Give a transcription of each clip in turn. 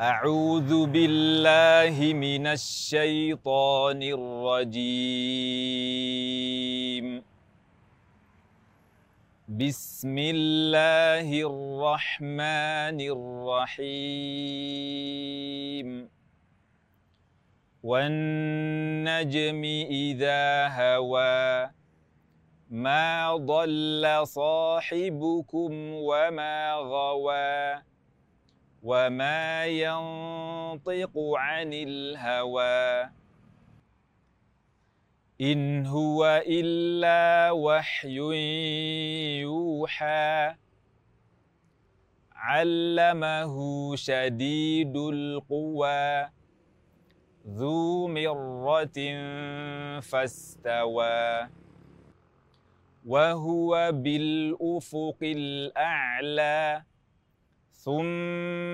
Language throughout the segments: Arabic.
أعوذ بالله من الشيطان الرجيم. بسم الله الرحمن الرحيم. والنجم إذا هوى ما ضل صاحبكم وما غوى. وما ينطق عن الهوى إن هو إلا وحي يوحى علمه شديد القوى ذو مرة فاستوى وهو بالأفق الأعلى ثم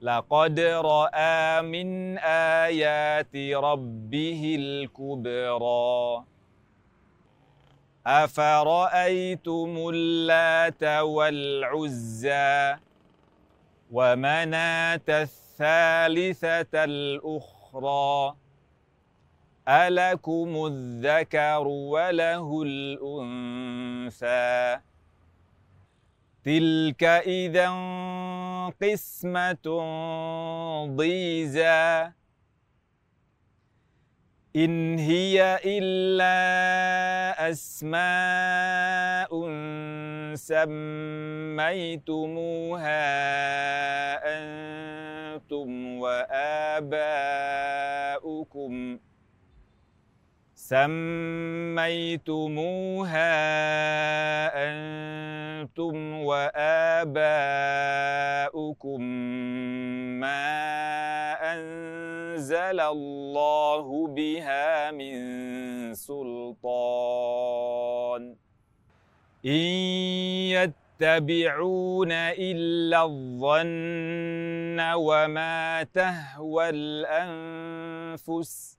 لقد رأى من آيات ربه الكبرى. أفرأيتم اللات والعزى ومناة الثالثة الأخرى؟ ألكم الذكر وله الأنثى؟ تلك إذا قسمة ضيزى. إن هي إلا أسماء سميتموها أنتم وآباؤكم. سميتموها أنتم وآباؤكم ما أنزل الله بها من سلطان. إن يتبعون إلا الظن وما تهوى الأنفس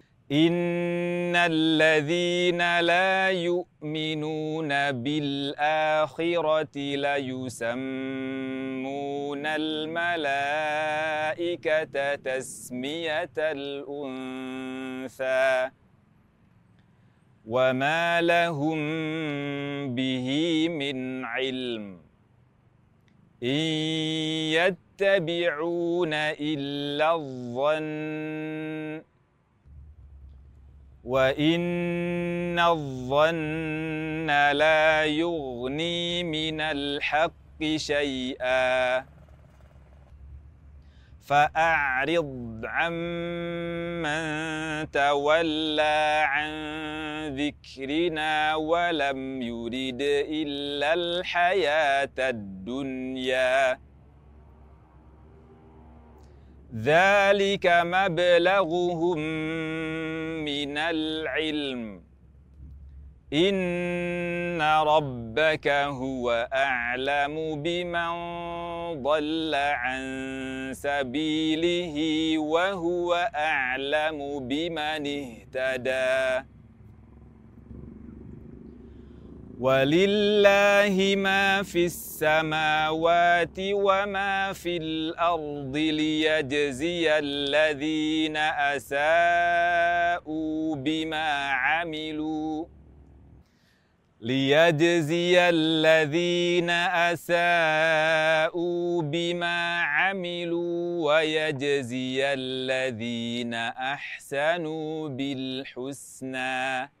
إن الذين لا يؤمنون بالآخرة ليسمون الملائكة تسمية الأنثى وما لهم به من علم إن يتبعون إلا الظن وإن الظن لا يغني من الحق شيئا فأعرض عمن تولى عن ذكرنا ولم يرد إلا الحياة الدنيا ذلك مبلغهم من العلم. إن ربك هو أعلم بمن ضل عن سبيله وهو أعلم بمن اهتدى. ولله ما في السماوات وما في الأرض ليجزي الذين أساءوا بما عملوا. ليجزي الذين أساءوا بما عملوا ويجزي الذين أحسنوا بالحسنى.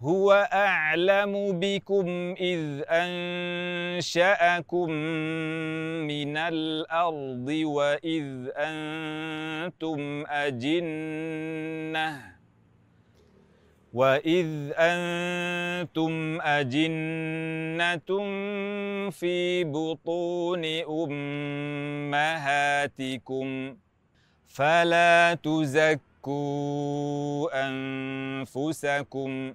هو أعلم بكم إذ أنشأكم من الأرض وإذ أنتم أجنةٌ. وإذ أنتم أجنة في بطون أمهاتكم فلا تزكوا أنفسكم.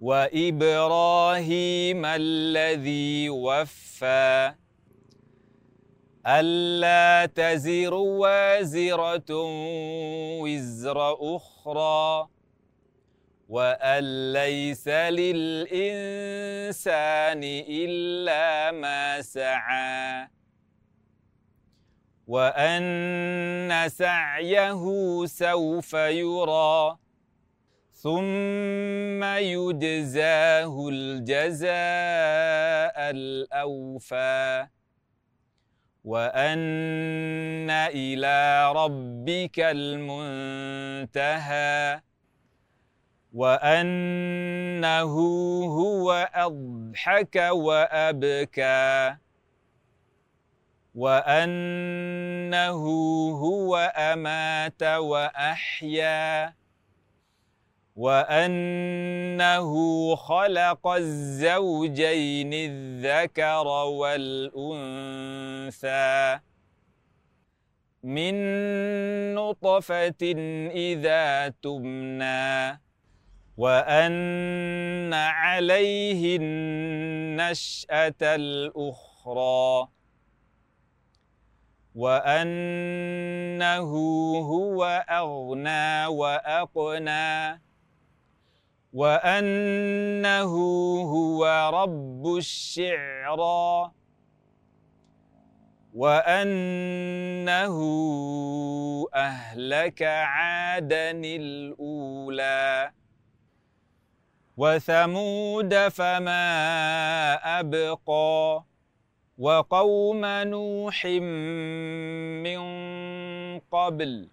وإبراهيم الذي وفى. ألا تزر وازرة وزر أخرى وأن ليس للإنسان إلا ما سعى. وأن سعيه سوف يرى. ثم يجزاه الجزاء الأوفى. وأن إلى ربك المنتهى. وأنه هو أضحك وأبكى. وأنه هو أمات وأحيا. وأنه خلق الزوجين الذكر والأنثى من نطفة إذا تمنى وأن عليه النشأة الأخرى وأنه هو أغنى وأقنى وأنه هو رب الشعرى وأنه أهلك عادا الأولى. وثمود فما أبقى. وقوم نوح من قبل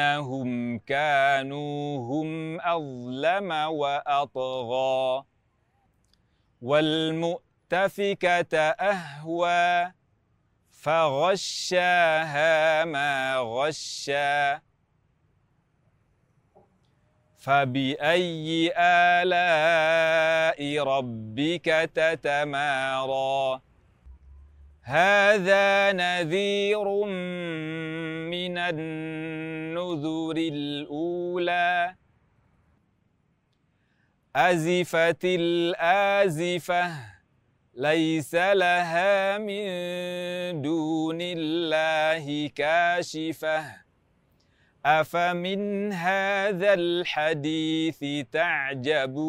إنهم كانوا هم أظلم وأطغى والمؤتفكة أهوى فغشاها ما غشا فبأي آلاء ربك تتمارى هذا نذير من النذر الأولى. أزفت الآزفة ليس لها من دون الله كاشفة. أفمن هذا الحديث تعجبون؟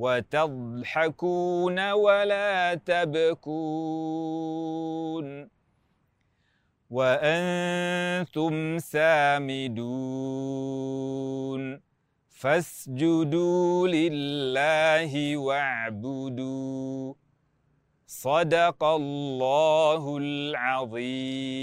وتضحكون ولا تبكون وأنتم سامدون فاسجدوا لله واعبدوا صدق الله العظيم.